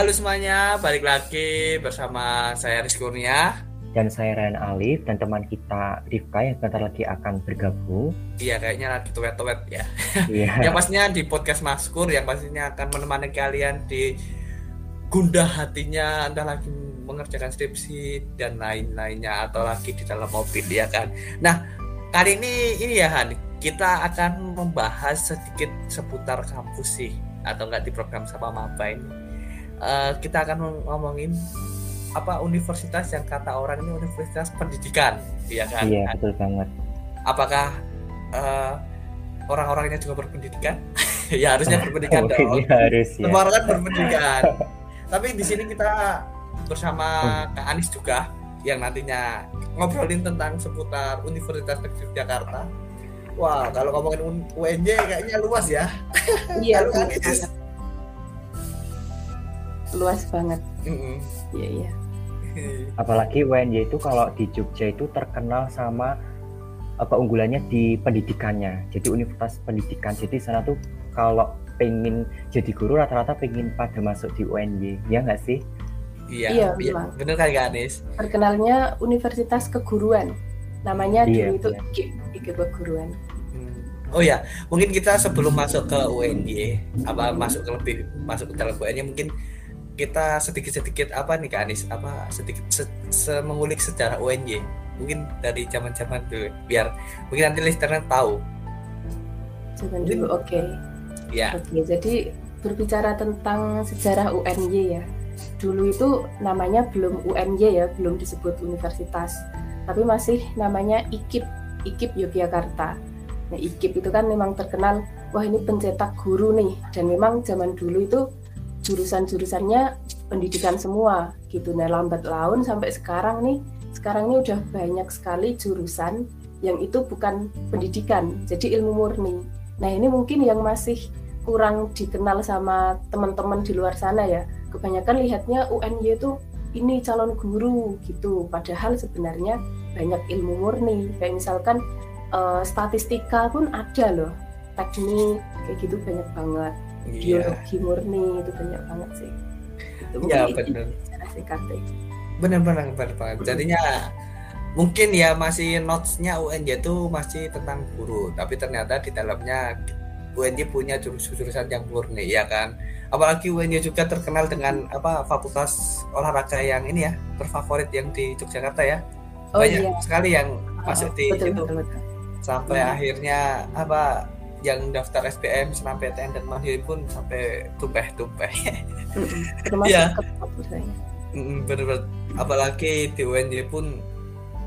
Halo semuanya, balik lagi bersama saya Rizky Kurnia dan saya Ryan Alif dan teman kita Rifka yang bentar lagi akan bergabung. Iya, kayaknya lagi tuwet-tuwet ya. Iya. yang pastinya di podcast Maskur yang pastinya akan menemani kalian di gundah hatinya Anda lagi mengerjakan skripsi dan lain-lainnya atau lagi di dalam mobil ya kan. Nah, kali ini ini ya Han, kita akan membahas sedikit seputar kampus sih atau enggak di program sama Maba ini uh, kita akan ngomongin apa universitas yang kata orang ini universitas pendidikan, ya kan? Iya betul banget. Apakah uh, orang-orangnya juga berpendidikan? ya harusnya berpendidikan dong. Ya, harus. Ya. Semua orang kan berpendidikan. Tapi di sini kita bersama hmm. Kak Anis juga yang nantinya ngobrolin tentang seputar Universitas Negeri Jakarta. Wah, kalau ngomongin UNJ kayaknya luas ya. Iya, luas luas banget. Iya iya. Apalagi UNY itu kalau di Jogja itu terkenal sama apa unggulannya di pendidikannya. Jadi universitas pendidikan. Jadi sana tuh kalau pengen jadi guru rata-rata pengen pada masuk di UNY ya nggak sih? Iya iya, iya. bener kan Kak Anis? Terkenalnya universitas keguruan. Namanya iya, dulu itu IKIP keguruan. Hmm. Oh ya, mungkin kita sebelum masuk ke UNY, apa masuk ke lebih masuk ke dalam UNY mungkin kita sedikit-sedikit apa nih Kak Anis? Apa sedikit se, se mengulik sejarah UNY mungkin dari zaman-zaman dulu biar mungkin nanti listener tahu. Zaman dulu oke. Okay. ya. Oke okay, jadi berbicara tentang sejarah UNY ya. Dulu itu namanya belum UNY ya belum disebut universitas. Tapi masih namanya IKIP IKIP Yogyakarta. Nah IKIP itu kan memang terkenal wah ini pencetak guru nih. Dan memang zaman dulu itu jurusan-jurusannya pendidikan semua gitu. Nah lambat laun sampai sekarang nih, sekarang ini udah banyak sekali jurusan yang itu bukan pendidikan, jadi ilmu murni. Nah ini mungkin yang masih kurang dikenal sama teman-teman di luar sana ya. Kebanyakan lihatnya UNY itu ini calon guru gitu, padahal sebenarnya banyak ilmu murni. Kayak misalkan uh, statistika pun ada loh, teknik kayak gitu banyak banget biologi murni itu banyak banget sih. Itu ya benar. benar-benar benar banget jadinya mungkin ya masih notesnya UNJ itu masih tentang guru. Tapi ternyata di dalamnya UNJ punya jurusan yang murni ya kan? Apalagi UNJ juga terkenal dengan apa fakultas olahraga yang ini ya terfavorit yang di Yogyakarta ya. Oh, banyak iya. sekali yang masuk oh, di betul, situ. betul, betul. sampai hmm. akhirnya apa yang daftar SPM PTN dan Mandiri pun sampai tumpeh-tumpeh. ya. bener-bener apalagi di UNJ pun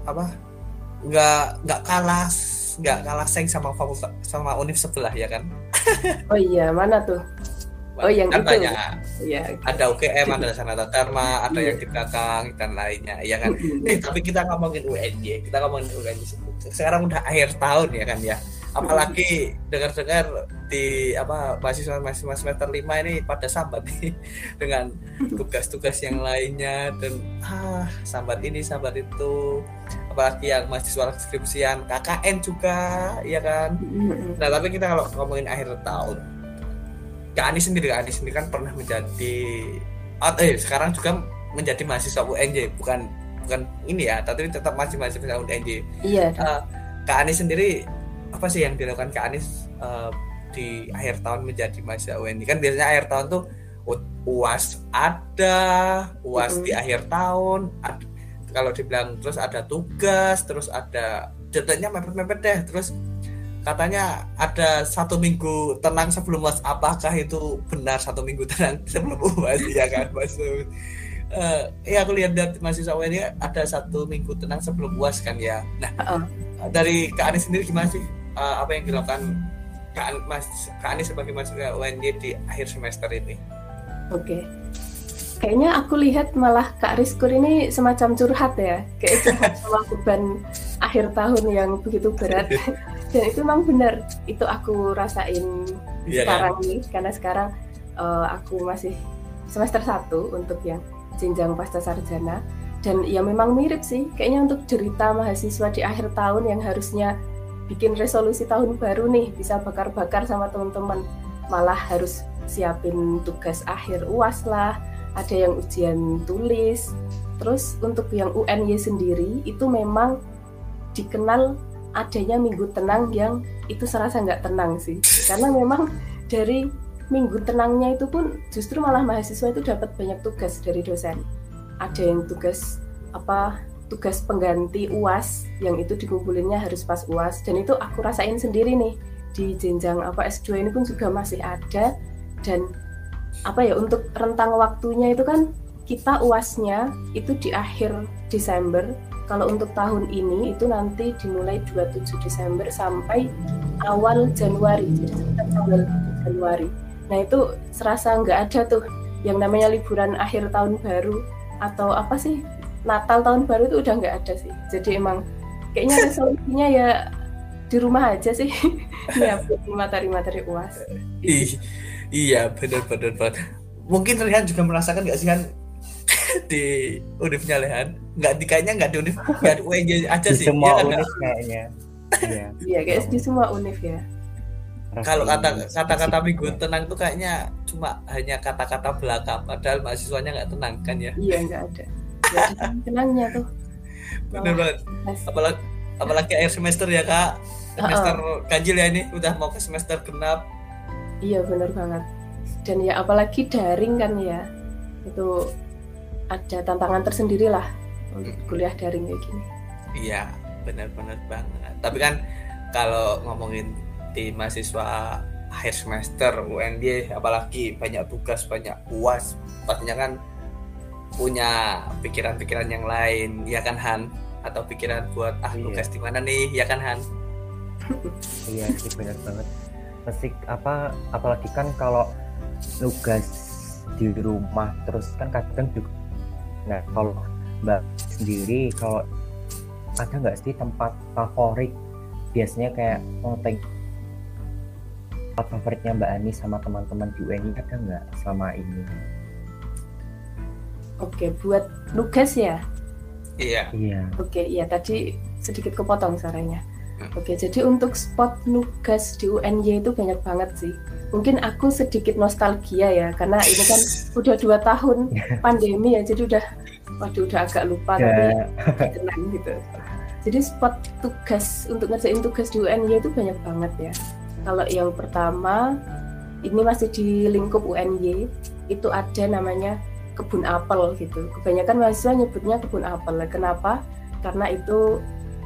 apa nggak nggak kalah nggak kalah seng sama fakultas sama univ sebelah ya kan? Oh iya mana tuh? Oh yang kan itu. banyak. Ya, ada UGM ada Sanata Dharma ada yang di belakang dan lainnya ya kan? Eh tapi kita ngomongin UNJ kita ngomongin UNJ sekarang udah akhir tahun ya kan ya apalagi dengar-dengar di apa mahasiswa mahasiswa semester lima ini pada sambat nih dengan tugas-tugas yang lainnya dan ah sambat ini sambat itu. Apalagi yang mahasiswa skripsian KKN juga ya kan? Nah tapi kita kalau ngomongin akhir tahun Kak Ani sendiri Kak Ani sendiri kan pernah menjadi oh, eh sekarang juga menjadi mahasiswa UNJ bukan bukan ini ya tapi tetap masih mahasiswa UNJ iya. Uh, Kak Ani sendiri apa sih yang dilakukan Kak Anies uh, di akhir tahun menjadi mahasiswa UNI kan biasanya akhir tahun tuh uas ada uas mm-hmm. di akhir tahun ada, kalau dibilang terus ada tugas terus ada jadinya mepet-mepet deh terus katanya ada satu minggu tenang sebelum uas apakah itu benar satu minggu tenang sebelum uas? Ya kan mas? Uh, ya aku lihat dari mahasiswa UNI ada satu minggu tenang sebelum uas kan ya. Nah uh -uh. dari Kak Anies sendiri gimana sih uh, apa yang dilakukan Kak, Mas, Kak Anies sebagai mahasiswa UNY di akhir semester ini? Oke. Okay. Kayaknya aku lihat malah Kak Rizkur ini semacam curhat ya, kayak curhat sama beban akhir tahun yang begitu berat. Dan itu memang benar, itu aku rasain yeah, sekarang kan? nih, karena sekarang uh, aku masih semester 1 untuk yang jenjang pasca sarjana. Dan ya memang mirip sih, kayaknya untuk cerita mahasiswa di akhir tahun yang harusnya bikin resolusi tahun baru nih bisa bakar-bakar sama teman-teman. Malah harus siapin tugas akhir uas lah ada yang ujian tulis. Terus untuk yang UNY sendiri itu memang dikenal adanya minggu tenang yang itu serasa nggak tenang sih. Karena memang dari minggu tenangnya itu pun justru malah mahasiswa itu dapat banyak tugas dari dosen. Ada yang tugas apa tugas pengganti UAS yang itu dikumpulinnya harus pas UAS dan itu aku rasain sendiri nih di jenjang apa S2 ini pun juga masih ada. Dan apa ya untuk rentang waktunya itu kan kita UASnya itu di akhir Desember. Kalau untuk tahun ini itu nanti dimulai 27 Desember sampai awal Januari, tanggal Januari. Nah itu serasa nggak ada tuh yang namanya liburan akhir tahun baru atau apa sih Natal tahun baru itu udah nggak ada sih. Jadi emang kayaknya resolusinya ya di rumah aja sih. ya materi-materi uas. iya benar-benar banget. Mungkin Rehan juga merasakan nggak sih kan di univnya Lehan nggak di kayaknya nggak di univ nggak di UNJ aja di sih. semua ya, univ kayaknya. Iya. Iya guys di semua univ ya. Kalau kata kata-kata minggu tenang tuh kayaknya cuma hanya kata-kata belaka padahal mahasiswanya nggak tenang kan ya? Iya nggak ada tenangnya tuh. Bener banget. apalagi apalagi akhir semester ya kak. Semester uh -uh. ganjil ya ini udah mau ke semester genap. Iya bener banget. Dan ya apalagi daring kan ya. Itu ada tantangan tersendiri lah untuk kuliah daring kayak gini. Iya, benar-benar banget. Tapi kan kalau ngomongin di mahasiswa akhir semester UND apalagi banyak tugas, banyak puas, pastinya kan punya pikiran-pikiran yang lain, ya kan Han? Atau pikiran buat ah iya. tugas di mana nih, ya kan Han? iya sih benar banget. Pasti apa apalagi kan kalau tugas di rumah terus kan kadang juga Nah kalau Mbak sendiri kalau ada nggak sih tempat favorit biasanya kayak ngeteng tempat favoritnya Mbak Ani sama teman-teman di UNI ada nggak selama ini? Oke, buat nugas ya? Iya. Iya. Oke, iya tadi sedikit kepotong suaranya. Hmm. Oke, jadi untuk spot nugas di UNY itu banyak banget sih. Mungkin aku sedikit nostalgia ya, karena ini kan udah dua tahun pandemi ya, jadi udah waduh udah agak lupa yeah. tapi tenang gitu. Jadi spot tugas untuk ngerjain tugas di UNY itu banyak banget ya. Kalau yang pertama ini masih di lingkup UNY itu ada namanya kebun apel gitu. Kebanyakan mahasiswa nyebutnya kebun apel. Kenapa? Karena itu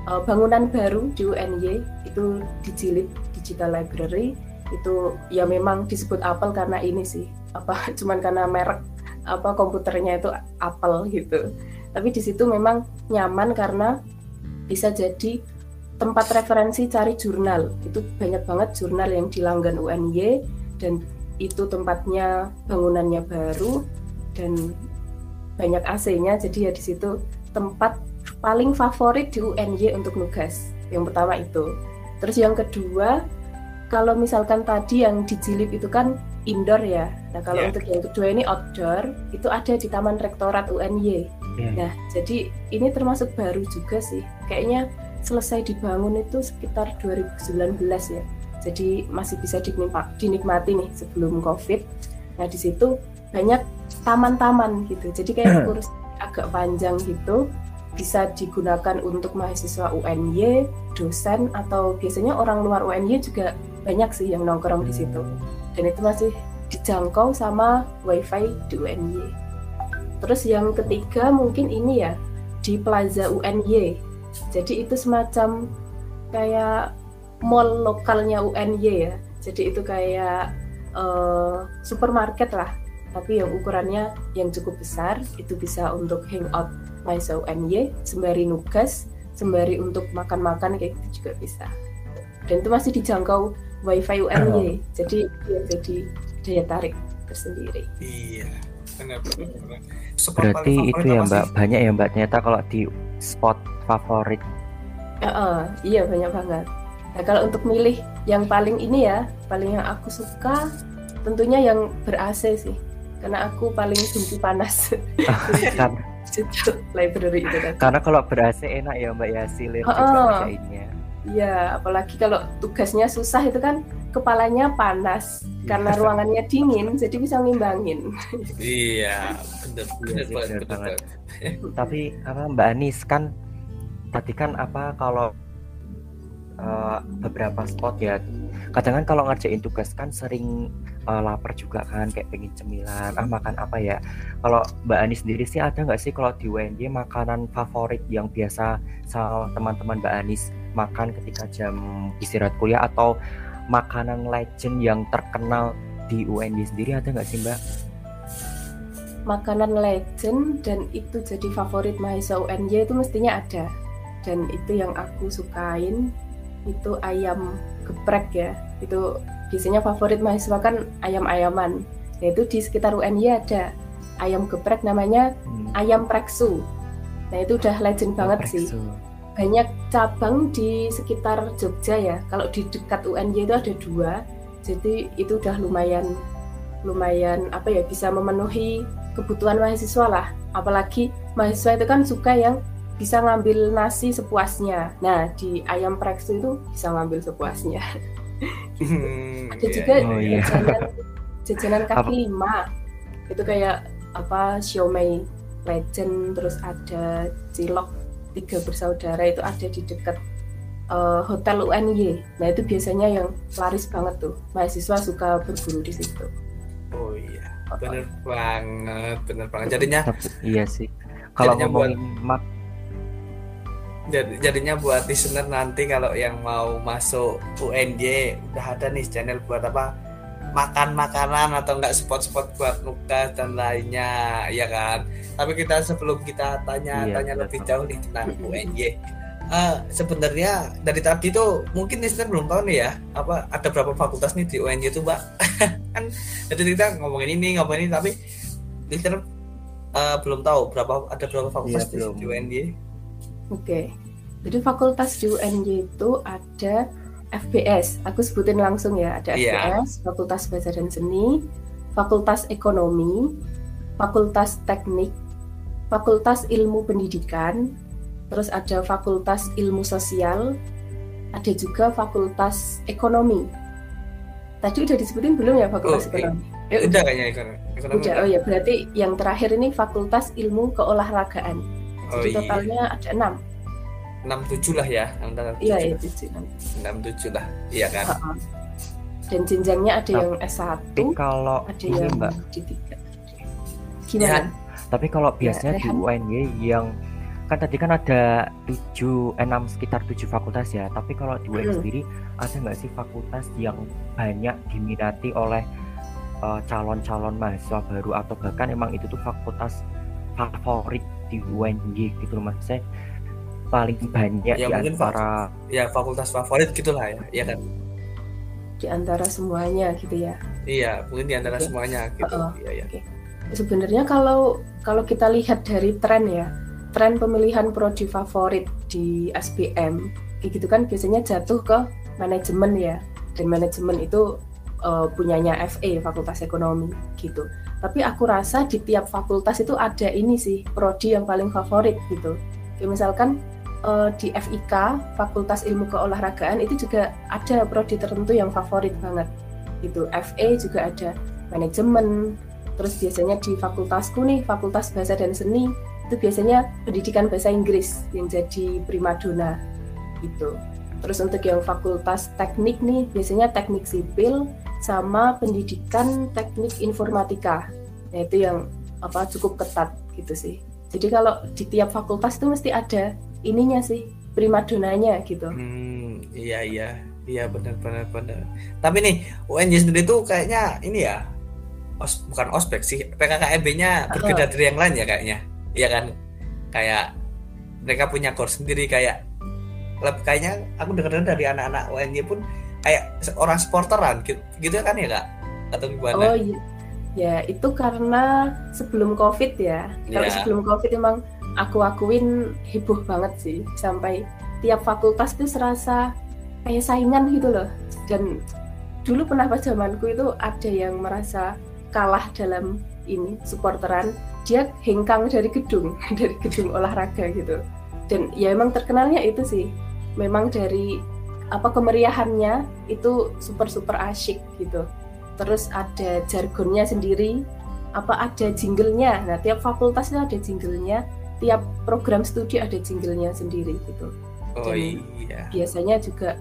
uh, bangunan baru di UNY itu dijilid Digital Library itu ya memang disebut Apple karena ini sih apa cuman karena merek apa komputernya itu Apple gitu tapi di situ memang nyaman karena bisa jadi tempat referensi cari jurnal itu banyak banget jurnal yang dilanggan UNY dan itu tempatnya bangunannya baru dan banyak AC-nya jadi ya di situ tempat paling favorit di UNY untuk nugas. Yang pertama itu. Terus yang kedua, kalau misalkan tadi yang di Jilid itu kan indoor ya. Nah, kalau yeah. untuk yang kedua ini outdoor, itu ada di Taman Rektorat UNY. Yeah. Nah, jadi ini termasuk baru juga sih. Kayaknya selesai dibangun itu sekitar 2019 ya. Jadi masih bisa dinikmati nih sebelum Covid. Nah, di situ banyak taman-taman gitu. Jadi kayak kurus agak panjang gitu bisa digunakan untuk mahasiswa UNY, dosen atau biasanya orang luar UNY juga banyak sih yang nongkrong di situ. Dan itu masih dijangkau sama WiFi di UNY. Terus yang ketiga mungkin ini ya di Plaza UNY. Jadi itu semacam kayak mall lokalnya UNY ya. Jadi itu kayak uh, supermarket lah, tapi yang ukurannya yang cukup besar itu bisa untuk hangout mahasiswa UNY sembari nugas sembari untuk makan-makan kayak gitu juga bisa. Dan itu masih dijangkau wifi UNY oh. jadi ya jadi daya tarik tersendiri. Iya benar benar berarti itu ya mbak masih... banyak ya mbak ternyata kalau di spot favorit. Uh, uh, iya banyak banget. Nah kalau untuk milih yang paling ini ya paling yang aku suka tentunya yang ber AC sih karena aku paling benci panas. Situ library itu kan. Karena kalau berasa enak ya Mbak ya hasilnya oh, oh. Iya, apalagi kalau tugasnya susah itu kan kepalanya panas karena ruangannya dingin jadi bisa ngimbangin. Iya benar benar, benar banget. Tapi apa Mbak Anis kan tadi kan apa kalau uh, beberapa spot ya. Kadang kan kalau ngerjain tugas kan sering uh, lapar juga kan kayak pengen cemilan. Ah makan apa ya? Kalau Mbak Ani sendiri sih ada nggak sih kalau di UNY makanan favorit yang biasa sama teman-teman Mbak Anis makan ketika jam istirahat kuliah atau makanan legend yang terkenal di UNY sendiri ada nggak sih Mbak? Makanan legend dan itu jadi favorit mahasiswa UNY itu mestinya ada. Dan itu yang aku sukain itu ayam geprek ya. Itu biasanya favorit mahasiswa kan ayam-ayaman. Yaitu di sekitar UNY ada ayam geprek namanya hmm. ayam preksu. Nah itu udah legend banget preksu. sih banyak cabang di sekitar Jogja ya. Kalau di dekat UNY itu ada dua. Jadi itu udah lumayan lumayan apa ya bisa memenuhi kebutuhan mahasiswa lah. Apalagi mahasiswa itu kan suka yang bisa ngambil nasi sepuasnya. Nah, di ayam preksu itu bisa ngambil sepuasnya. Hmm, Ada yeah. juga oh, yeah. jajanan, jajanan kaki lima. Itu kayak apa siomay legend, terus ada cilok tiga bersaudara itu ada di dekat uh, hotel UNY. Nah, itu biasanya yang laris banget tuh. Mahasiswa suka berburu di situ. Oh iya, bener banget, bener banget. Jadinya iya sih. Kalau ngomongin buat jadi jadinya buat listener nanti kalau yang mau masuk UNJ udah ada nih channel buat apa? Makan makanan atau enggak spot-spot buat nugas dan lainnya ya kan? Tapi kita sebelum kita tanya iya, tanya lebih jauh nih tentang UNJ uh, eh, sebenarnya dari tadi tuh mungkin listener belum tahu nih ya apa ada berapa fakultas nih di UNJ itu mbak? Kan jadi kita ngomongin ini ngomongin ini tapi listener uh, belum tahu berapa ada berapa fakultas iya, di, di UNJ Oke, jadi fakultas di UNY itu ada FBS, aku sebutin langsung ya, ada yeah. FBS, Fakultas Bahasa dan Seni, Fakultas Ekonomi, Fakultas Teknik, Fakultas Ilmu Pendidikan, terus ada Fakultas Ilmu Sosial, ada juga Fakultas Ekonomi. Tadi udah disebutin belum ya Fakultas oh, Ekonomi? Eh, udah kayaknya ekonomi. Udah, oh ya berarti yang terakhir ini Fakultas Ilmu Keolahragaan. Oh, Jadi iya. totalnya ada enam. Enam tujuh lah ya, Iya, iya tujuh. Enam tujuh lah, iya kan. -uh. Dan jenjangnya ada yang S 1 kalau ada yang mbak. D 3 Gimana? Ya, tapi kalau ya, biasanya ya, di UNY yang kan tadi kan ada tujuh enam sekitar tujuh fakultas ya tapi kalau di UNY hmm. sendiri ada nggak sih fakultas yang banyak diminati oleh uh, calon-calon mahasiswa baru atau bahkan emang itu tuh fakultas favorit di UNY gitu loh mas saya paling banyak ya, di antara ya fakultas favorit gitulah ya ya kan di antara semuanya gitu ya iya mungkin di antara okay. semuanya gitu uh -oh. ya, ya. Okay. sebenarnya kalau kalau kita lihat dari tren ya tren pemilihan prodi favorit di SPM kayak gitu kan biasanya jatuh ke manajemen ya dan manajemen itu uh, punyanya FE Fakultas Ekonomi gitu. Tapi aku rasa di tiap fakultas itu ada ini sih prodi yang paling favorit gitu. Kayak misalkan uh, di FIK Fakultas Ilmu Keolahragaan itu juga ada prodi tertentu yang favorit banget itu FE juga ada manajemen. Terus biasanya di fakultasku nih Fakultas Bahasa dan Seni itu biasanya pendidikan bahasa Inggris yang jadi primadona itu terus untuk yang fakultas teknik nih biasanya teknik sipil sama pendidikan teknik informatika. Nah, itu yang apa cukup ketat gitu sih. Jadi kalau di tiap fakultas itu mesti ada ininya sih primadonanya gitu. Hmm, iya iya. Iya benar benar benar. Tapi nih UNJ sendiri tuh kayaknya ini ya os, bukan ospek sih PKKMB-nya berbeda dari yang lain ya kayaknya. Iya kan? Kayak mereka punya core sendiri kayak kayaknya aku dengar dari anak-anak UNJ pun kayak orang sporteran gitu, gitu kan ya kak atau gimana? Oh iya. Ya itu karena sebelum covid ya. Yeah. Kalau sebelum covid emang aku akuin heboh banget sih sampai tiap fakultas tuh serasa kayak saingan gitu loh. Dan dulu pernah pas zamanku itu ada yang merasa kalah dalam ini supporteran dia hengkang dari gedung dari gedung olahraga gitu dan ya emang terkenalnya itu sih memang dari apa kemeriahannya itu super super asyik gitu. Terus ada jargonnya sendiri apa ada jinglenya? Nah tiap fakultas itu ada jinglenya tiap program studi ada jinglenya sendiri gitu. Oh Dan iya. biasanya juga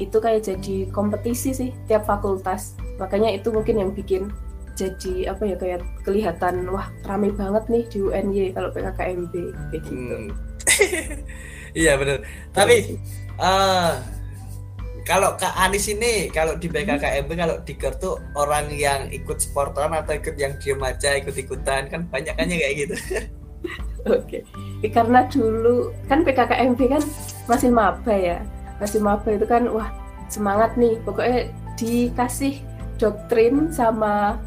itu kayak jadi kompetisi sih tiap fakultas. Makanya itu mungkin yang bikin jadi apa ya kayak kelihatan wah rame banget nih di UNY kalau PKKMB kayak gitu. Hmm. iya benar tapi uh, kalau Kak Anis ini kalau di BKKMB kalau di tuh orang yang ikut sportan atau ikut yang diem aja ikut-ikutan kan banyak kan ya kayak gitu. Oke, okay. karena dulu kan PKKMB kan masih maba ya, masih maba itu kan wah semangat nih, pokoknya dikasih doktrin sama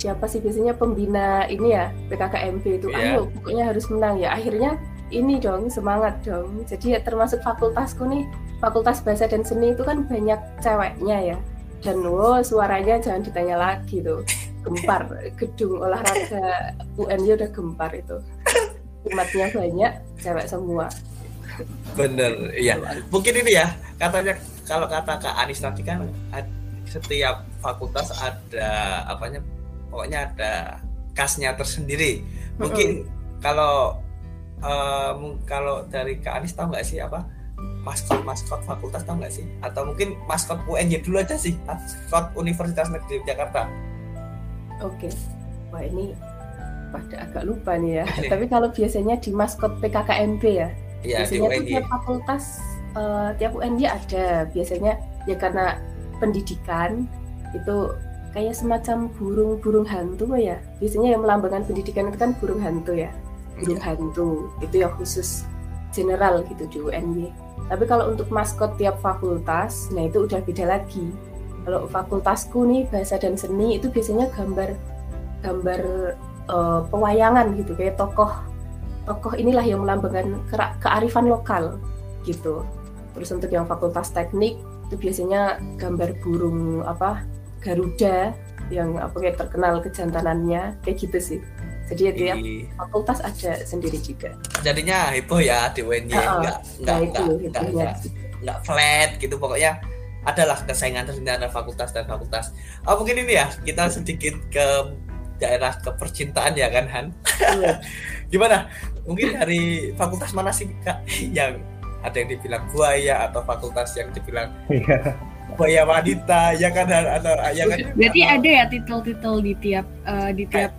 siapa sih biasanya pembina ini ya PKKMB itu, yeah. ayo pokoknya harus menang ya. Akhirnya ini dong semangat dong. Jadi ya termasuk fakultasku nih fakultas bahasa dan seni itu kan banyak ceweknya ya. Dan wow suaranya jangan ditanya lagi tuh. Gempar gedung olahraga UNY udah gempar itu. Umatnya banyak cewek semua. Bener iya. Mungkin ini ya katanya kalau kata Kak Anis tadi kan setiap fakultas ada apanya pokoknya ada kasnya tersendiri. Mungkin kalau uh, kalau dari Kak Anis tahu nggak sih apa maskot maskot fakultas tau nggak sih? Atau mungkin maskot UNJ dulu aja sih maskot Universitas Negeri Jakarta. Oke. Wah ini pada agak lupa nih ya. Tapi kalau biasanya di maskot PKKMB ya, ya biasanya tuh tiap fakultas uh, tiap UNJ ada. Biasanya ya karena pendidikan itu kayak semacam burung-burung hantu ya. Biasanya yang melambangkan pendidikan itu kan burung hantu ya. Burung iya. hantu. Itu yang khusus general gitu di UNY tapi kalau untuk maskot tiap fakultas, nah itu udah beda lagi. Kalau fakultasku nih bahasa dan seni itu biasanya gambar gambar uh, pewayangan gitu kayak tokoh tokoh inilah yang melambangkan ke kearifan lokal gitu. Terus untuk yang fakultas teknik itu biasanya gambar burung apa Garuda yang apa kayak terkenal kejantanannya kayak gitu sih. Jadi ya tiap fakultas ada sendiri juga. Jadinya heboh ya di UNY, oh, enggak enggak nah enggak, enggak, enggak, enggak flat gitu pokoknya adalah kesaingan tersendiri antara fakultas dan fakultas. Oh mungkin ini ya kita sedikit ke daerah kepercintaan ya kan Han? Iya. Gimana? Mungkin dari fakultas mana sih kak yang ada yang dibilang buaya atau fakultas yang dibilang iya. buaya wanita ya kan atau ya kan? Berarti ada ya titel-titel di tiap uh, di tiap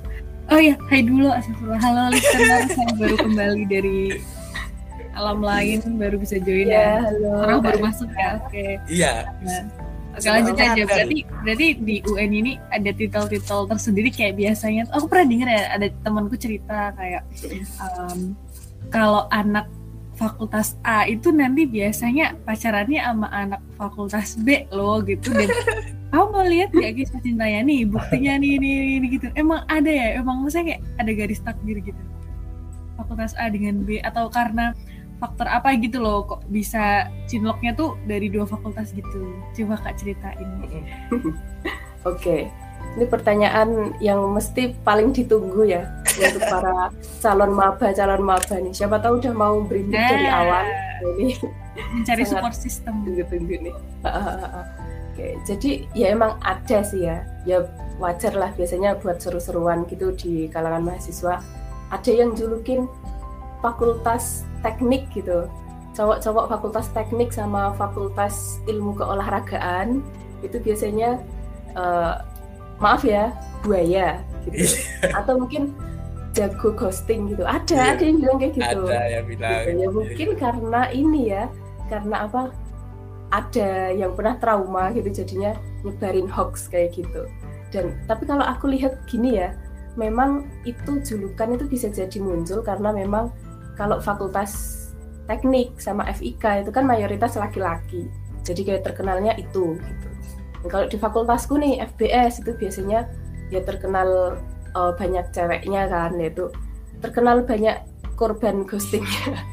Oh ya, hai dulu Astagfirullah. Halo listener, saya baru kembali dari alam lain, baru bisa join ya. ya. Halo. Orang baru masuk ya, oke. Okay. Iya. Nah, oke lanjut aja. Berarti berarti di UN ini ada titel-titel tersendiri kayak biasanya. Aku pernah dengar ya, ada temanku cerita kayak um, kalau anak fakultas A itu nanti biasanya pacarannya sama anak fakultas B loh gitu dan kamu mau lihat gak kisah cintanya nih buktinya nih ini, ini gitu. Emang ada ya? Emang maksudnya kayak ada garis takdir gitu fakultas A dengan B atau karena faktor apa gitu loh kok bisa cinloknya tuh dari dua fakultas gitu? Coba kak ceritain. Oke. Okay. ini pertanyaan yang mesti paling ditunggu ya untuk para calon maba calon maba nih. Siapa tahu udah mau berintik nah, dari awal. Ini mencari support system. tunggu-tunggu nih Oke, jadi ya emang ada sih ya. Ya wajar lah biasanya buat seru-seruan gitu di kalangan mahasiswa. Ada yang julukin fakultas teknik gitu. Cowok-cowok fakultas teknik sama fakultas ilmu keolahragaan itu biasanya uh, maaf ya buaya gitu. Iya. Atau mungkin jago ghosting gitu. Ada, yeah. ada yang bilang kayak gitu. Ada yang bilang. Gitu. Ya mungkin karena ini ya, karena apa? Ada yang pernah trauma gitu jadinya nyebarin hoax kayak gitu. Dan tapi kalau aku lihat gini ya memang itu julukan itu bisa jadi muncul karena memang kalau fakultas teknik sama FIK itu kan mayoritas laki-laki. Jadi kayak terkenalnya itu gitu. Dan kalau di fakultasku nih FBS itu biasanya ya terkenal uh, banyak ceweknya kan yaitu terkenal banyak korban ghostingnya.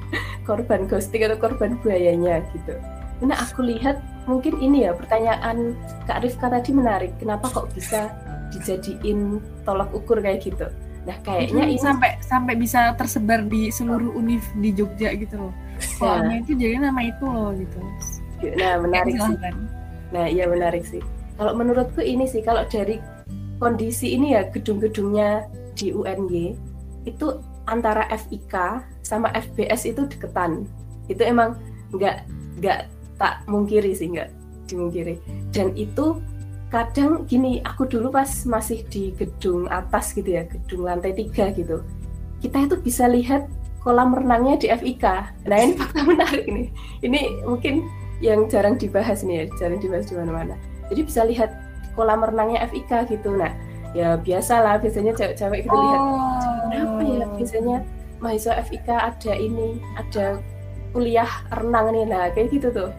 Korban ghosting atau korban buayanya gitu Nah aku lihat mungkin ini ya pertanyaan Kak Rifka tadi menarik. Kenapa kok bisa dijadiin tolak ukur kayak gitu? Nah kayaknya ini sampai sampai bisa tersebar di seluruh univ di Jogja gitu loh. Soalnya itu jadi nama itu loh gitu. nah menarik sih nah iya menarik sih kalau menurutku ini sih kalau dari kondisi ini ya gedung-gedungnya di UNY itu antara FIK sama FBS itu deketan itu emang nggak nggak tak mungkiri sih nggak dimungkiri. Dan itu kadang gini aku dulu pas masih di gedung atas gitu ya gedung lantai tiga gitu kita itu bisa lihat kolam renangnya di FIK nah ini fakta menarik nih. Ini mungkin yang jarang dibahas nih ya jarang dibahas di mana-mana. Jadi bisa lihat kolam renangnya FIK gitu. Nah ya biasa lah biasanya cewek-cewek gitu oh. lihat kenapa ya biasanya mahasiswa FIK ada ini ada kuliah renang nih? Nah kayak gitu tuh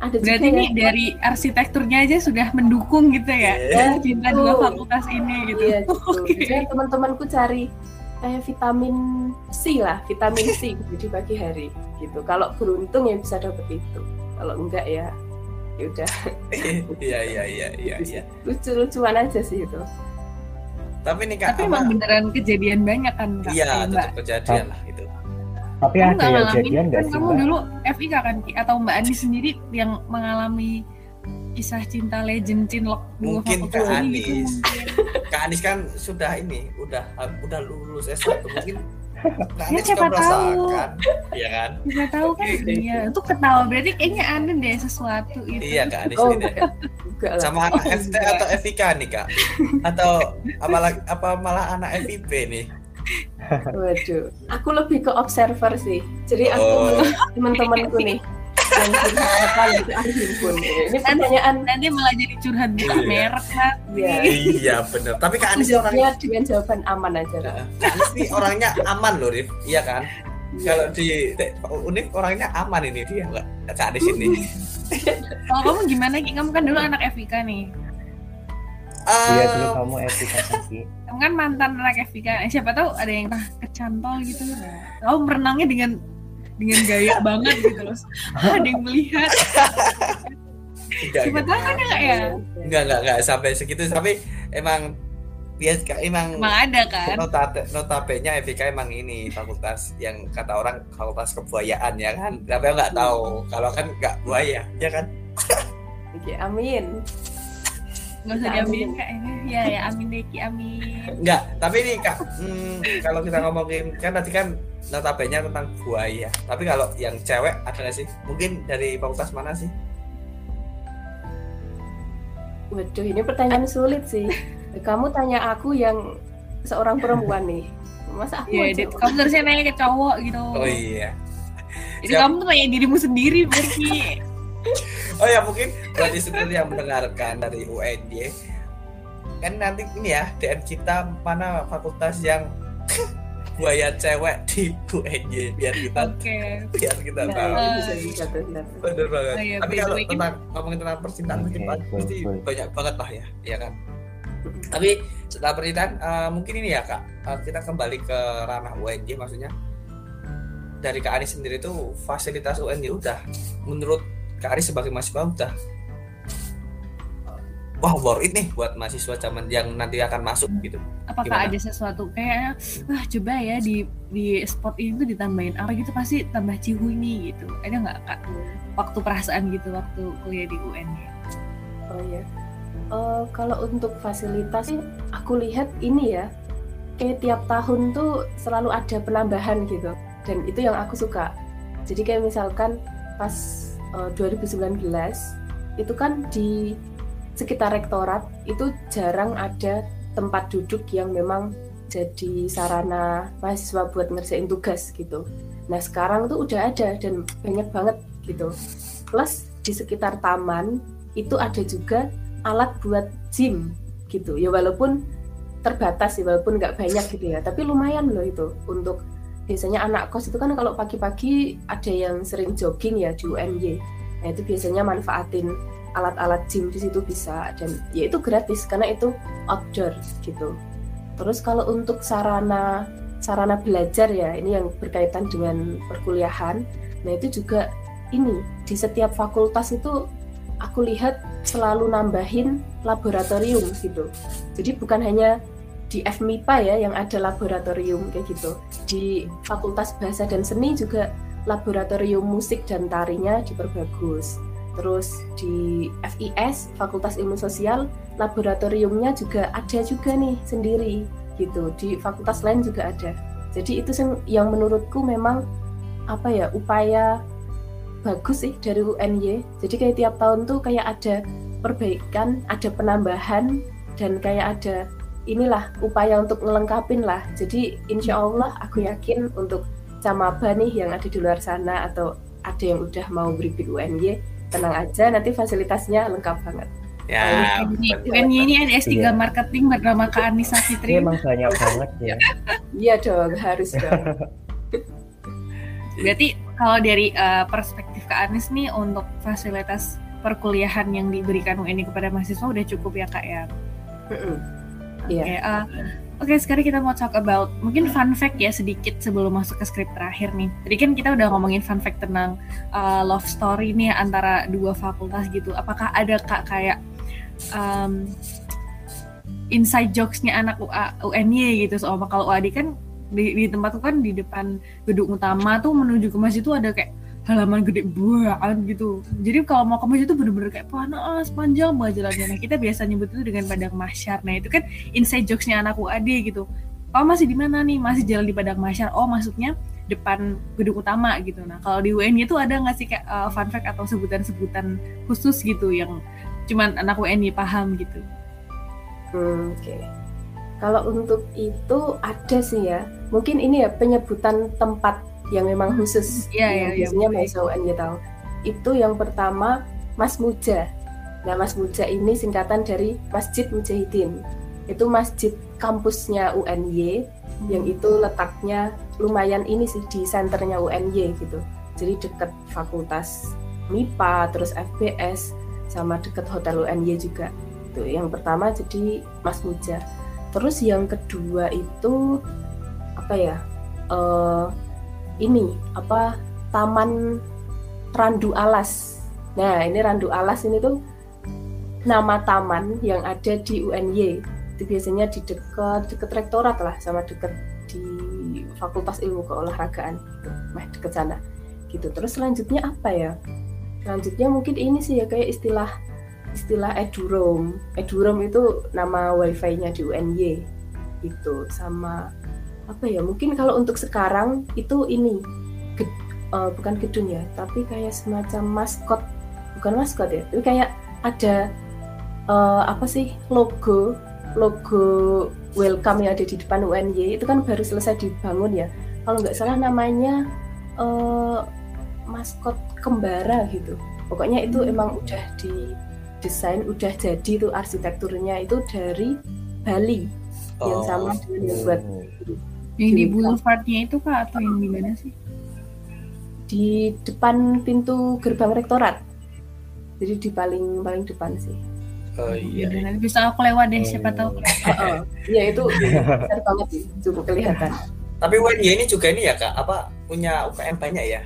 ada Berarti ini ya. dari arsitekturnya aja sudah mendukung gitu ya, yeah. cinta dua fakultas ini gitu. Iya, gitu. okay. Jadi teman-temanku cari kayak vitamin C lah, vitamin C gitu di pagi hari gitu. Kalau beruntung ya bisa dapet itu. Kalau enggak ya ya udah. Iya iya iya iya. iya. Lucu-lucuan aja sih itu. Tapi nih kak. Tapi emang beneran kejadian banyak kan kak? Iya, tetap kejadian lah itu. Tapi kamu ada yang kejadian nggak sih? Kamu mbak? dulu FIK kan? Atau Mbak Ani sendiri yang mengalami kisah cinta legend cinlok mungkin Kak Anis gitu, Kak Anis kan sudah ini udah udah lulus S1 mungkin Kak ya, siapa tahu. ya kan? Siapa tahu kan? Iya itu ketawa berarti kayaknya aneh deh sesuatu itu iya Kak Anis oh, ini sama anak FT atau FIK nih Kak? Atau apa apa malah anak FIP nih Waduh, aku lebih ke observer sih. Jadi aku oh. teman-temanku nih yang apa gitu. Ini pertanyaan nanti malah jadi curhat di iya. merek lah. Iya, iya benar. Tapi Kak Anis orangnya dengan jawaban aman aja. Lah. Kak Anis nih orangnya aman loh, Rif. Iya kan? Iya. Kalau di Unif orangnya aman ini dia enggak Kak Anis ini. Kalau kamu gimana Ki? Kamu kan dulu anak FIK nih. Uh, iya dulu kamu FIK sih. Kamu kan mantan anak FIK. Eh, siapa tahu ada yang kecantol gitu. Kamu berenangnya dengan dengan gaya banget gitu loh. Ada yang melihat. Enggak, siapa tahu kan enggak ya? Enggak, enggak, enggak sampai segitu. Tapi emang dia emang, emang ada kan nota notabene FIK emang ini fakultas yang kata orang fakultas kebuayaan ya kan tapi nggak tahu kalau kan nggak buaya ya kan Oke, amin nggak usah diambilin kak ini ya ya amin deh ki amin. Nggak tapi ini kak hmm, kalau kita ngomongin kan tadi kan notabene tentang buaya. Tapi kalau yang cewek ada nggak sih? Mungkin dari fakultas mana sih? Waduh ini pertanyaan sulit sih. Kamu tanya aku yang seorang perempuan nih. Masa aku yeah, kamu harusnya nanya ke cowok gitu. Oh iya. Jadi Siap. kamu tuh tanya dirimu sendiri berarti oh ya mungkin buat seperti yang mendengarkan dari UNY kan nanti ini ya DM kita mana fakultas yang buaya cewek di UNY biar kita okay. biar kita nah, tahu. uh, bener banget. Oh, iya, tapi kalau tentang ngomongin tentang percintaan okay, pasti banyak banget lah ya ya kan? Tapi setelah percintaan uh, mungkin ini ya kak. Uh, kita kembali ke ranah UNJ maksudnya. Dari Kak Ani sendiri tuh fasilitas UNJ udah menurut Kak Aris sebagai mahasiswa udah wah worth it nih buat mahasiswa zaman yang nanti akan masuk gitu. Apakah Gimana? ada sesuatu kayak wah coba ya di di spot ini tuh ditambahin apa gitu pasti tambah cihu ini gitu. Ada nggak kak waktu perasaan gitu waktu kuliah di UN ya? Oh ya. Uh, kalau untuk fasilitas sih aku lihat ini ya kayak tiap tahun tuh selalu ada penambahan gitu dan itu yang aku suka. Jadi kayak misalkan pas 2019 eh, itu kan di sekitar rektorat itu jarang ada tempat duduk yang memang jadi sarana mahasiswa buat ngerjain tugas gitu. Nah sekarang tuh udah ada dan banyak banget gitu. Plus di sekitar taman itu ada juga alat buat gym gitu. Ya walaupun terbatas sih, walaupun nggak banyak gitu ya. Tapi lumayan loh itu untuk biasanya anak kos itu kan kalau pagi-pagi ada yang sering jogging ya di UNY nah itu biasanya manfaatin alat-alat gym di situ bisa. Dan ya itu gratis karena itu outdoor gitu. Terus kalau untuk sarana sarana belajar ya ini yang berkaitan dengan perkuliahan. Nah itu juga ini di setiap fakultas itu aku lihat selalu nambahin laboratorium gitu. Jadi bukan hanya di FMIPA ya yang ada laboratorium kayak gitu. Di Fakultas Bahasa dan Seni juga laboratorium musik dan tarinya diperbagus. Terus di FIS Fakultas Ilmu Sosial laboratoriumnya juga ada juga nih sendiri gitu. Di fakultas lain juga ada. Jadi itu yang menurutku memang apa ya upaya bagus sih dari UNY. Jadi kayak tiap tahun tuh kayak ada perbaikan, ada penambahan dan kayak ada inilah upaya untuk ngelengkapin lah. Jadi insya Allah aku yakin untuk camaba nih yang ada di luar sana atau ada yang udah mau berikut UNY tenang aja nanti fasilitasnya lengkap banget. Ya, UNY ini ada S3 iya. marketing bernama Kak Anissa Fitri. Emang banyak banget ya. Iya dong, harus dong. Berarti kalau dari uh, perspektif Kak Anis nih untuk fasilitas perkuliahan yang diberikan UNY kepada mahasiswa udah cukup ya Kak ya? Mm -mm. Oke, okay, yeah. uh, Oke, okay, sekarang kita mau talk about mungkin fun fact ya sedikit sebelum masuk ke skrip terakhir nih. Tadi kan kita udah ngomongin fun fact tentang uh, love story nih antara dua fakultas gitu. Apakah ada kak kayak um, inside jokesnya anak UA, UNY gitu soal kalau UAD kan di, di tempat kan di depan gedung utama tuh menuju ke masjid tuh ada kayak halaman gede banget gitu. Jadi kalau mau ke masjid itu bener-bener kayak panas panjang banget jalannya. Nah kita biasa nyebut itu dengan padang masyar. Nah itu kan inside jokesnya anak UAD gitu. Oh masih di mana nih? Masih jalan di padang masyar. Oh maksudnya depan gedung utama gitu. Nah kalau di UNY itu ada nggak sih kayak uh, fun fact atau sebutan-sebutan khusus gitu yang cuman anak UNY paham gitu? Hmm, Oke. Okay. Kalau untuk itu ada sih ya. Mungkin ini ya penyebutan tempat yang memang khusus. Yeah, yang yeah, biasanya yeah. ya tahu itu yang pertama Mas Muja. Nah Mas Muja ini singkatan dari Masjid Mujahidin. Itu masjid kampusnya UNY hmm. yang itu letaknya lumayan ini sih di senternya UNY gitu. Jadi dekat fakultas MIPA terus FBS sama dekat hotel UNY juga. Itu yang pertama jadi Mas Muja. Terus yang kedua itu apa ya uh, ini apa Taman Randu Alas. Nah, ini Randu Alas ini tuh nama taman yang ada di UNY. Itu biasanya di dekat dekat rektorat lah sama dekat di Fakultas Ilmu Keolahragaan gitu. Nah, dekat sana. Gitu. Terus selanjutnya apa ya? Selanjutnya mungkin ini sih ya kayak istilah istilah eduroam. Eduroam itu nama wifi-nya di UNY gitu sama apa ya mungkin kalau untuk sekarang itu ini ke, uh, eh, bukan gedung ya tapi kayak semacam maskot bukan maskot ya tapi kayak ada uh, apa sih logo logo welcome yang ada di depan UNY itu kan baru selesai dibangun ya kalau nggak salah namanya uh, maskot kembara gitu pokoknya itu hmm. emang udah di desain udah jadi tuh arsitekturnya itu dari Bali oh. yang sama dengan yang buat yang di boulevardnya itu kak atau yang di mana sih? Di depan pintu gerbang rektorat. Jadi di paling paling depan sih. Oh iya. iya. Nanti bisa aku lewat deh, siapa tahu. Iya itu besar banget sih, cukup kelihatan. Tapi UNY ini juga ini ya kak, apa punya UKM banyak ya?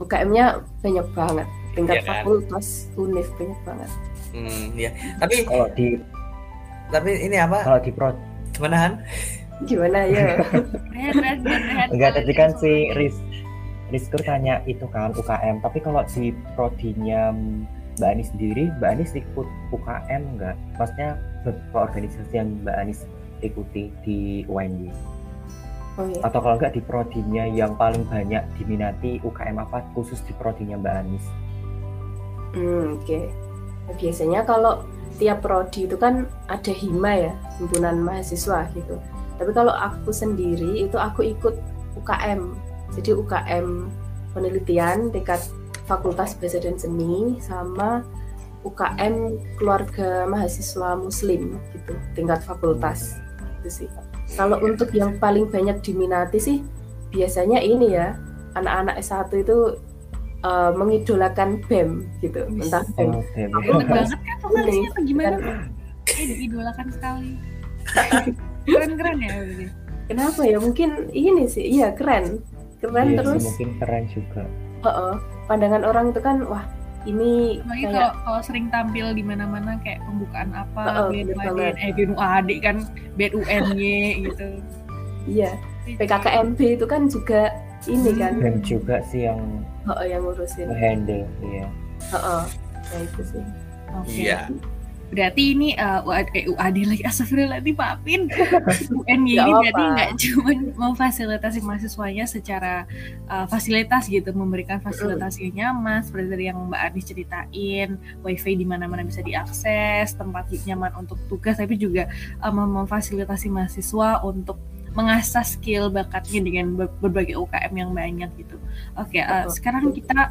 UKM-nya banyak banget, tingkat ya, kan? fakultas, univ banyak banget. Hmm, ya. Tapi kalau di tapi ini apa? Kalau di pro gimana Han? Gimana ya? Enggak tadi kan si Riz Rizkur tanya itu kan UKM tapi kalau di prodinya Mbak Anis sendiri Mbak Anis ikut UKM enggak? Maksudnya beberapa organisasi yang Mbak Anis ikuti di UNY oh, iya. atau kalau enggak di prodinya yang paling banyak diminati UKM apa khusus di prodinya Mbak Anis? Hmm, oke. Okay. biasanya kalau tiap prodi itu kan ada hima ya himpunan mahasiswa gitu tapi kalau aku sendiri itu aku ikut UKM jadi UKM penelitian tingkat Fakultas Bahasa dan Seni sama UKM keluarga mahasiswa muslim gitu. Tingkat fakultas itu sih. Kalau untuk yang paling banyak diminati sih biasanya ini ya anak-anak S1 itu uh, mengidolakan BEM gitu. Entah BEM oh, aku banget kan ini. Gimana? Kayak diidolakan sekali keren-keren ya. Kenapa ya? Mungkin ini sih, iya keren, keren iya terus. Sih, mungkin keren juga. Uh -uh. Pandangan orang itu kan, wah ini Apalagi kayak kalau, kalau sering tampil di mana-mana kayak pembukaan apa, uh, uh, BNUAD, eh BNUAD kan, BUNY gitu. Iya, PKKMB itu kan juga ini kan dan juga sih yang oh, yang ngurusin handle ya oh, oh. ya itu sih okay. iya berarti ini uh, UAD, eh, UAD lagi. Astagfirullahaladzim maafin. UNY ini berarti nggak cuma memfasilitasi mahasiswanya secara uh, fasilitas gitu. Memberikan fasilitas yang nyaman seperti tadi yang Mbak Adi ceritain. Wifi di mana-mana bisa diakses tempat nyaman untuk tugas tapi juga uh, memfasilitasi mahasiswa untuk mengasah skill bakatnya dengan berbagai UKM yang banyak gitu. Oke, okay, uh, sekarang kita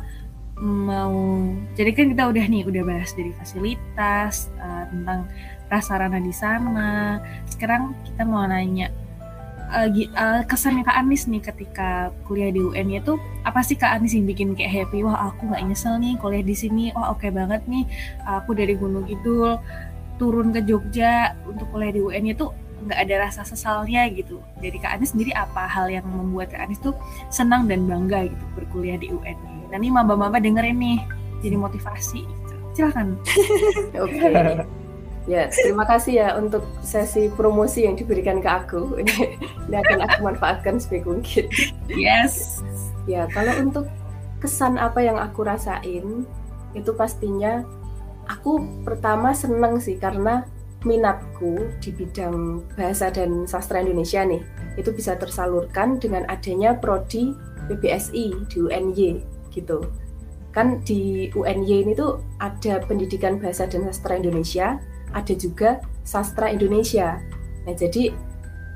mau jadi kan kita udah nih udah bahas dari fasilitas uh, tentang prasarana di sana. Sekarang kita mau nanya uh, uh, kesannya Kak Anis nih ketika kuliah di UN itu apa sih Kak Anis yang bikin kayak happy? Wah aku nggak nyesel nih kuliah di sini. Wah oke okay banget nih aku dari Gunung Kidul turun ke Jogja untuk kuliah di UN itu nggak ada rasa sesalnya gitu. Jadi Kak Anis sendiri apa hal yang membuat Kak Anis tuh senang dan bangga gitu berkuliah di UN? Nah ini maba-maba dengerin nih, jadi motivasi. Gitu. Silakan. Oke. Okay. Ya, terima kasih ya untuk sesi promosi yang diberikan ke aku. Ini, ini akan aku manfaatkan sebaik mungkin. Yes. Ya, kalau untuk kesan apa yang aku rasain, itu pastinya aku pertama seneng sih karena minatku di bidang bahasa dan sastra Indonesia nih itu bisa tersalurkan dengan adanya prodi PBSI di UNY gitu. Kan di UNY ini tuh ada pendidikan bahasa dan sastra Indonesia, ada juga sastra Indonesia. Nah, jadi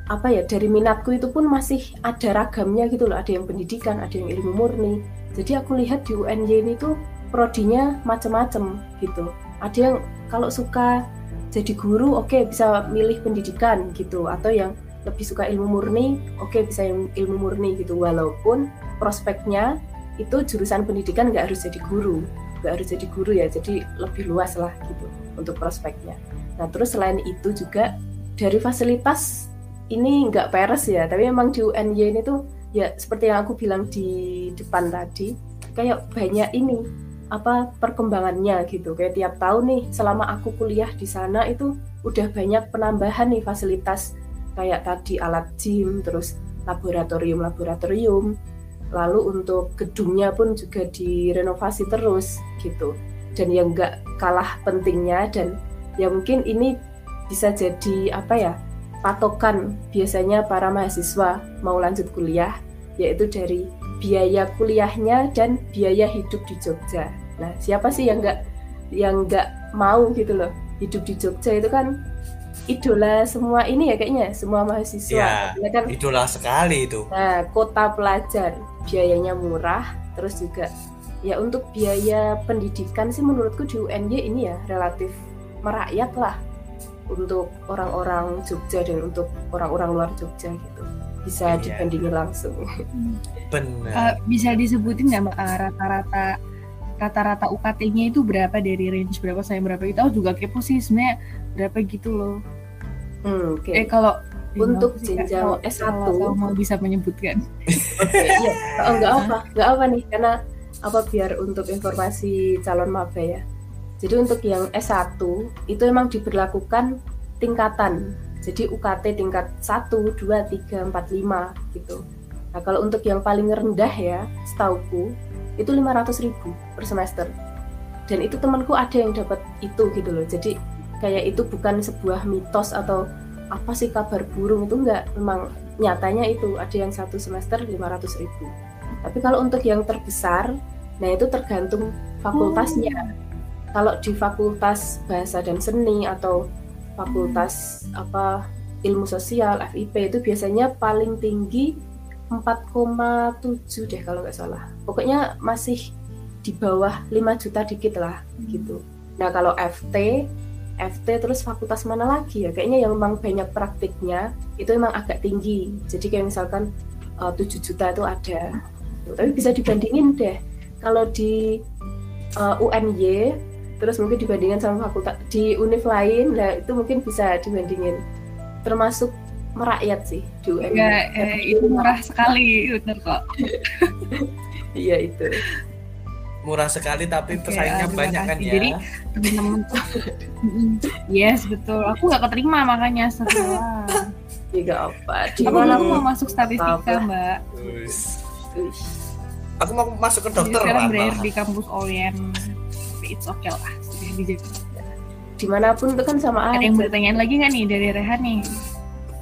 apa ya dari minatku itu pun masih ada ragamnya gitu loh, ada yang pendidikan, ada yang ilmu murni. Jadi aku lihat di UNY ini tuh prodinya macam-macam gitu. Ada yang kalau suka jadi guru oke okay, bisa milih pendidikan gitu atau yang lebih suka ilmu murni oke okay, bisa yang ilmu murni gitu. Walaupun prospeknya itu jurusan pendidikan nggak harus jadi guru nggak harus jadi guru ya jadi lebih luas lah gitu untuk prospeknya. Nah terus selain itu juga dari fasilitas ini nggak peres ya tapi memang di UNY ini tuh ya seperti yang aku bilang di depan tadi kayak banyak ini apa perkembangannya gitu. Kayak tiap tahun nih selama aku kuliah di sana itu udah banyak penambahan nih fasilitas. Kayak tadi alat gym terus laboratorium laboratorium lalu untuk gedungnya pun juga direnovasi terus gitu. Dan yang nggak kalah pentingnya dan ya mungkin ini bisa jadi apa ya patokan biasanya para mahasiswa mau lanjut kuliah yaitu dari biaya kuliahnya dan biaya hidup di Jogja. Nah siapa sih yang nggak yang nggak mau gitu loh hidup di Jogja itu kan idola semua ini ya kayaknya semua mahasiswa. Ya, kan idola sekali itu. Nah kota pelajar biayanya murah terus juga ya untuk biaya pendidikan sih menurutku di UNY ini ya relatif merakyat lah untuk orang-orang Jogja dan untuk orang-orang luar Jogja gitu bisa iya. dibandingin langsung. Benar. Uh, bisa disebutin nggak mbak uh, rata-rata rata-rata UKT-nya itu berapa dari range berapa saya berapa itu? Aku juga kepo sih sebenarnya berapa gitu loh. Hmm, okay. Eh kalau untuk jenjang S1 kalau mau bisa menyebutkan. Oke, okay, iya. Oh, enggak apa, enggak apa nih karena apa biar untuk informasi calon maba ya. Jadi untuk yang S1 itu emang diberlakukan tingkatan. Jadi UKT tingkat 1, 2, 3, 4, 5 gitu. Nah, kalau untuk yang paling rendah ya, setauku itu 500 ribu per semester. Dan itu temanku ada yang dapat itu gitu loh. Jadi kayak itu bukan sebuah mitos atau apa sih kabar burung itu enggak memang nyatanya itu ada yang satu semester 500 ribu tapi kalau untuk yang terbesar nah itu tergantung fakultasnya hmm. kalau di fakultas bahasa dan seni atau fakultas apa ilmu sosial FIP itu biasanya paling tinggi 4,7 deh kalau nggak salah. Pokoknya masih di bawah 5 juta dikit lah gitu. Nah kalau FT FT terus fakultas mana lagi ya? Kayaknya yang memang banyak praktiknya itu memang agak tinggi. Jadi kayak misalkan uh, 7 juta itu ada. Tapi bisa dibandingin deh. Kalau di uh, UNY terus mungkin dibandingkan sama fakultas di univ lain nah itu mungkin bisa dibandingin. Termasuk merakyat sih di UNY ya, eh, itu murah sekali benar kok. Iya itu. Murah sekali tapi okay, pesaingnya banyak kan ya. Jadi teman-teman yes betul. Aku nggak keterima makanya setelah. Tidak apa. Gimana aku mau masuk statistika mbak? aku mau masuk ke dokter sekarang berakhir di kampus OEM it's okay lah di di mana pun itu kan sama ada yang bertanya lagi nggak nih dari Rehan nih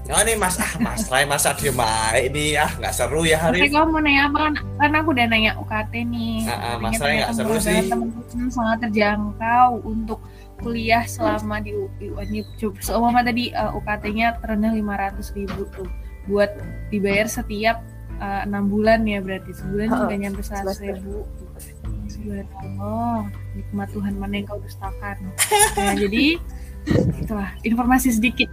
Oh ini mas ah mas Rai masa dia main ini ah nggak seru ya hari. ini. kamu mau nanya apa kan? Karena aku udah nanya UKT nih. Ah, ah, mas Rai nggak seru sih. Temen-temen sangat terjangkau untuk kuliah selama di UNY. Seumpama tadi uh, eh, UKT-nya terendah lima ratus ribu tuh buat dibayar setiap eh, enam uh, bulan ya berarti sebulan oh, juga nyampe seratus ribu. Allah, nikmat Tuhan mana yang kau dustakan. Nah, jadi itulah informasi sedikit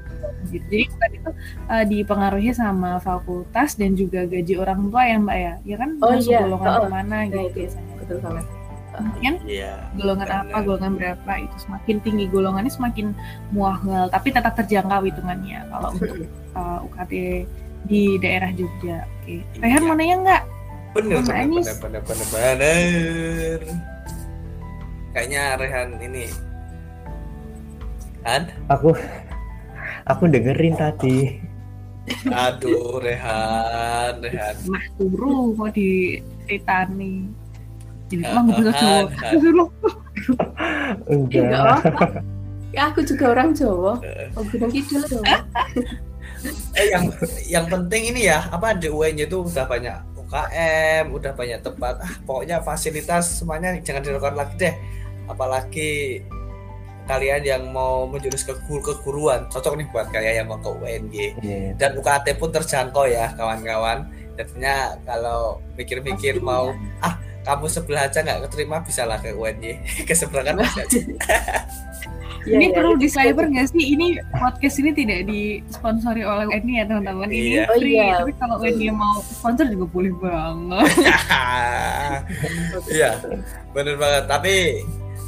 gitu. Jadi bukan itu uh, dipengaruhi sama fakultas dan juga gaji orang tua ya Mbak ya. Ya kan oh, masuk iya. golongan oh, mana gitu itu, biasanya. Betul banget. Kan yeah. golongan yeah. apa, golongan berapa itu semakin tinggi golongannya semakin muahal, tapi tetap terjangkau hitungannya kalau untuk uh, eh, UKT di daerah Jogja. Oke, okay. Rehan yeah. mau nanya nggak? Bener, bener, bener, bener, bener, bener. Kayaknya Rehan ini kan? Aku aku dengerin tadi. Aduh, Rehan, Rehan. Mah turu kok di Titani. Jadi emang gue bisa Jawa. Enggak. Ya aku juga orang Jawa. Oh, Gunung Kidul Jawa. eh yang yang penting ini ya, apa di UN itu udah banyak UKM, udah banyak tempat. Ah, pokoknya fasilitas semuanya jangan dilakukan lagi deh. Apalagi kalian yang mau menjurus ke guru keguruan cocok nih buat kalian yang mau ke UNG yeah. dan UKT pun terjangkau ya kawan-kawan jadinya kalau mikir-mikir mau ah kamu sebelah aja nggak keterima bisa lah ke UNG ke sebelah kan aja Ya, ini ya, perlu di cyber nggak sih? Ini podcast ini tidak disponsori oleh UNI ya teman-teman. Ini iya. free, oh, iya. tapi kalau UNI mau sponsor juga boleh banget. Iya, bener banget. Tapi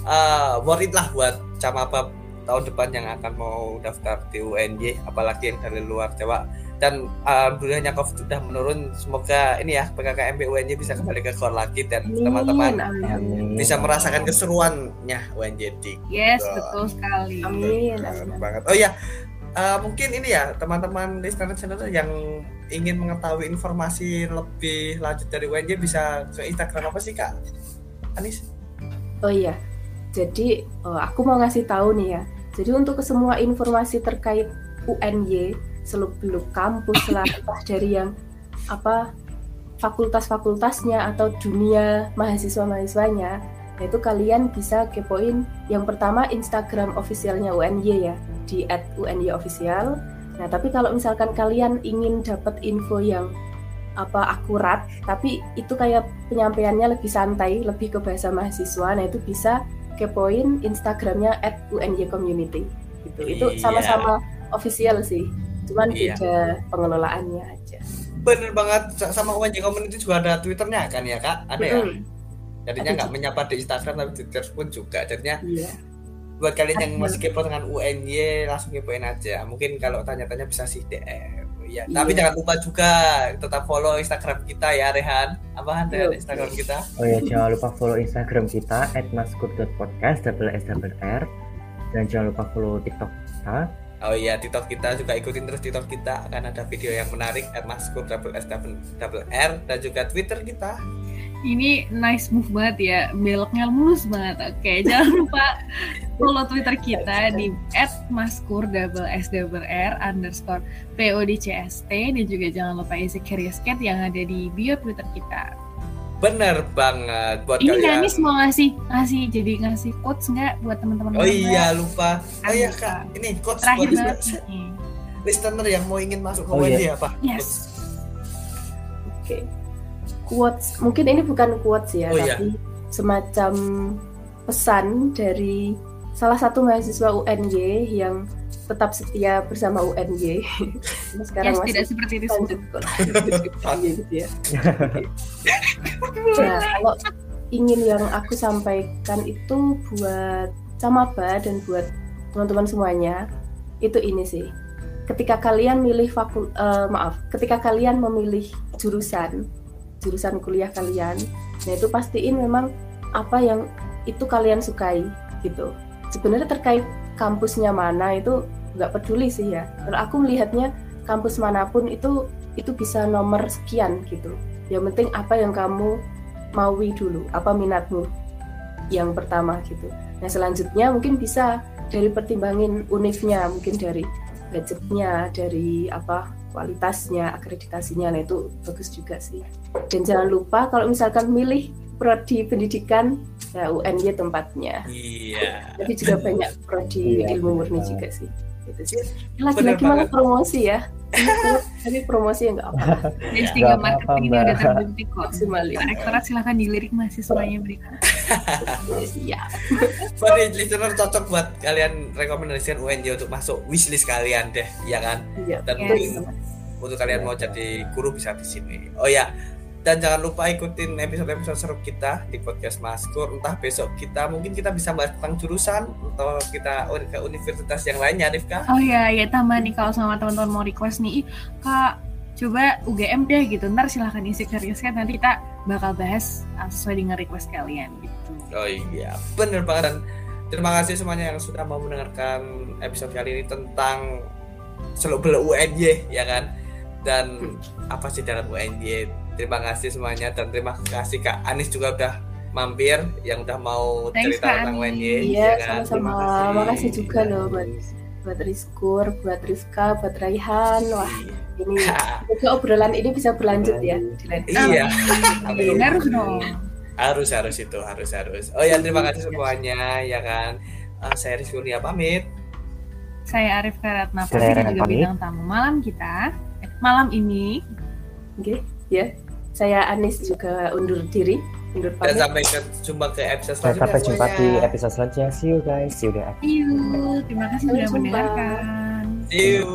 uh, worth it lah buat apa tahun depan yang akan mau daftar di UNJ apalagi yang dari luar Jawa. Dan alhamdulillahnya COVID sudah menurun. Semoga ini ya PKKMB UNJ bisa kembali ke core lagi dan teman-teman bisa merasakan keseruannya UNJ di yes gitu. betul sekali. Amin, amin. banget oh ya uh, mungkin ini ya teman-teman listener channel yang ingin mengetahui informasi lebih lanjut dari UNJ bisa ke Instagram apa sih kak? Anis? Oh iya jadi uh, aku mau ngasih tahu nih ya. Jadi untuk semua informasi terkait UNY, seluk-beluk kampus lah, dari yang apa fakultas-fakultasnya atau dunia mahasiswa-mahasiswanya, itu kalian bisa kepoin yang pertama Instagram officialnya UNY ya di @unyofficial. Nah tapi kalau misalkan kalian ingin dapat info yang apa akurat, tapi itu kayak penyampaiannya lebih santai, lebih ke bahasa mahasiswa, nah itu bisa kepoin Instagramnya at UNY Community gitu. Itu iya. sama-sama official sih, cuman iya. beda pengelolaannya aja. Bener banget sama UNY Community juga ada Twitternya kan ya kak? Ada ya? Jadinya nggak menyapa di Instagram tapi Twitter pun juga. Jadinya iya. buat kalian yang masih kepo dengan UNY langsung kepoin aja. Mungkin kalau tanya-tanya bisa sih DM. Iya. Tapi jangan lupa juga tetap follow Instagram kita ya Rehan. Apaan Rehan Instagram kita? Oh ya jangan lupa follow Instagram kita @maskur.podcast double s double r dan jangan lupa follow TikTok kita. Oh iya TikTok kita juga ikutin terus TikTok kita akan ada video yang menarik @maskur double s double r dan juga Twitter kita ini nice move banget ya. Beloknya mulus banget. Oke jangan lupa follow twitter kita di @maskur double s double r underscore podcast dan juga jangan lupa isi curious yang ada di bio twitter kita. Bener banget buat ini kalian. Nanis mau ngasih ngasih jadi ngasih quotes nggak buat teman-teman oh iya lupa. Oh iya kak. Ini quotes terakhir buat banget listener. yang mau ingin masuk ke oh, iya. apa yes. Oke. okay quotes mungkin ini bukan quotes ya oh, iya. tapi iya. semacam pesan dari salah satu mahasiswa UNY yang tetap setia bersama UNY. Sekarang yes, masih tidak seperti itu. Lanjut gitu ya. nah, kalau ingin yang aku sampaikan itu buat Camaba dan buat teman-teman semuanya itu ini sih. Ketika kalian milih fakul uh, maaf, ketika kalian memilih jurusan jurusan kuliah kalian. Nah itu pastiin memang apa yang itu kalian sukai gitu. Sebenarnya terkait kampusnya mana itu nggak peduli sih ya. Kalau aku melihatnya kampus mana pun itu itu bisa nomor sekian gitu. Yang penting apa yang kamu maui dulu apa minatmu yang pertama gitu. Nah selanjutnya mungkin bisa dari pertimbangin unifnya mungkin dari budgetnya dari apa kualitasnya akreditasinya. Nah itu bagus juga sih. Dan jangan lupa kalau misalkan milih prodi pendidikan ya UNY tempatnya. Iya. Tapi juga banyak prodi iya, ilmu murni juga sih gitu sih. Lagi-lagi malah promosi ya. Tapi promosi yang nggak apa-apa. S3 marketing ini udah terbukti kok. Rektorat silahkan dilirik mahasiswanya mereka iya. Sorry, listener cocok buat kalian rekomendasikan UNJ untuk masuk wishlist kalian deh ya kan? Iya, dan mungkin untuk kalian mau jadi guru bisa di sini. Oh ya dan jangan lupa ikutin episode-episode seru kita di podcast Maskur. Entah besok kita mungkin kita bisa bahas tentang jurusan atau kita ke universitas yang lainnya Rifka. Oh iya ya tambah nih kalau sama teman-teman mau request nih. Kak coba UGM deh gitu. Ntar silahkan isi kan nanti kita bakal bahas uh, sesuai dengan request kalian gitu. Oh iya bener banget. Dan terima kasih semuanya yang sudah mau mendengarkan episode kali ini tentang seluk beluk UNY ya kan? Dan apa sih dalam UNY terima kasih semuanya dan terima kasih Kak Anis juga udah mampir yang udah mau Thanks, cerita tentang UNY iya ya kan? sama-sama. Terima kasih. Juga loh buat buat Rizkur, buat Rizka, buat Raihan. Wah ini semoga obrolan ini bisa berlanjut ya iya. harus dong. Harus harus itu harus harus. Oh ya terima kasih semuanya ya kan? Uh, saya Rizky Kurnia pamit. Saya Arif Karatna pasti juga bintang tamu malam kita. Eh, malam ini. Oke okay, ya saya Anis juga undur diri. Undur pamit. Dan sampai jumpa ke episode selanjutnya. Sampai jumpa di episode selanjutnya. See you guys. See you there. See you. Terima kasih sudah mendengarkan. See you.